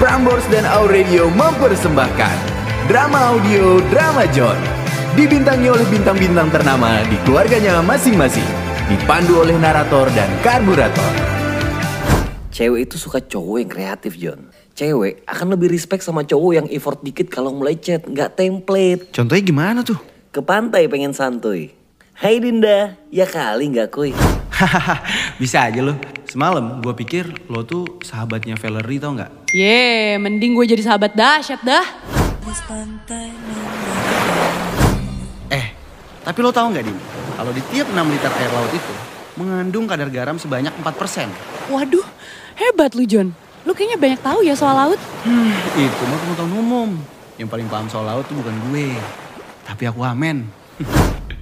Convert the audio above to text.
Prambors dan Aurelio mempersembahkan drama audio Drama John. Dibintangi oleh bintang-bintang ternama di keluarganya masing-masing. Dipandu oleh narator dan karburator. Cewek itu suka cowok yang kreatif, John. Cewek akan lebih respect sama cowok yang effort dikit kalau mulai chat, nggak template. Contohnya gimana tuh? Ke pantai pengen santuy. Hai Dinda, ya kali nggak kuy. Hahaha, bisa aja lo. Semalam gue pikir lo tuh sahabatnya Valerie tau nggak? Ye, mending gue jadi sahabat dahsyat dah. Eh, tapi lo tahu nggak Din? Kalau di tiap 6 liter air laut itu mengandung kadar garam sebanyak 4%. Waduh, hebat lu John. Lu kayaknya banyak tahu ya soal laut. Hmm, itu mah pengetahuan umum. Yang paling paham soal laut tuh bukan gue, tapi aku amen.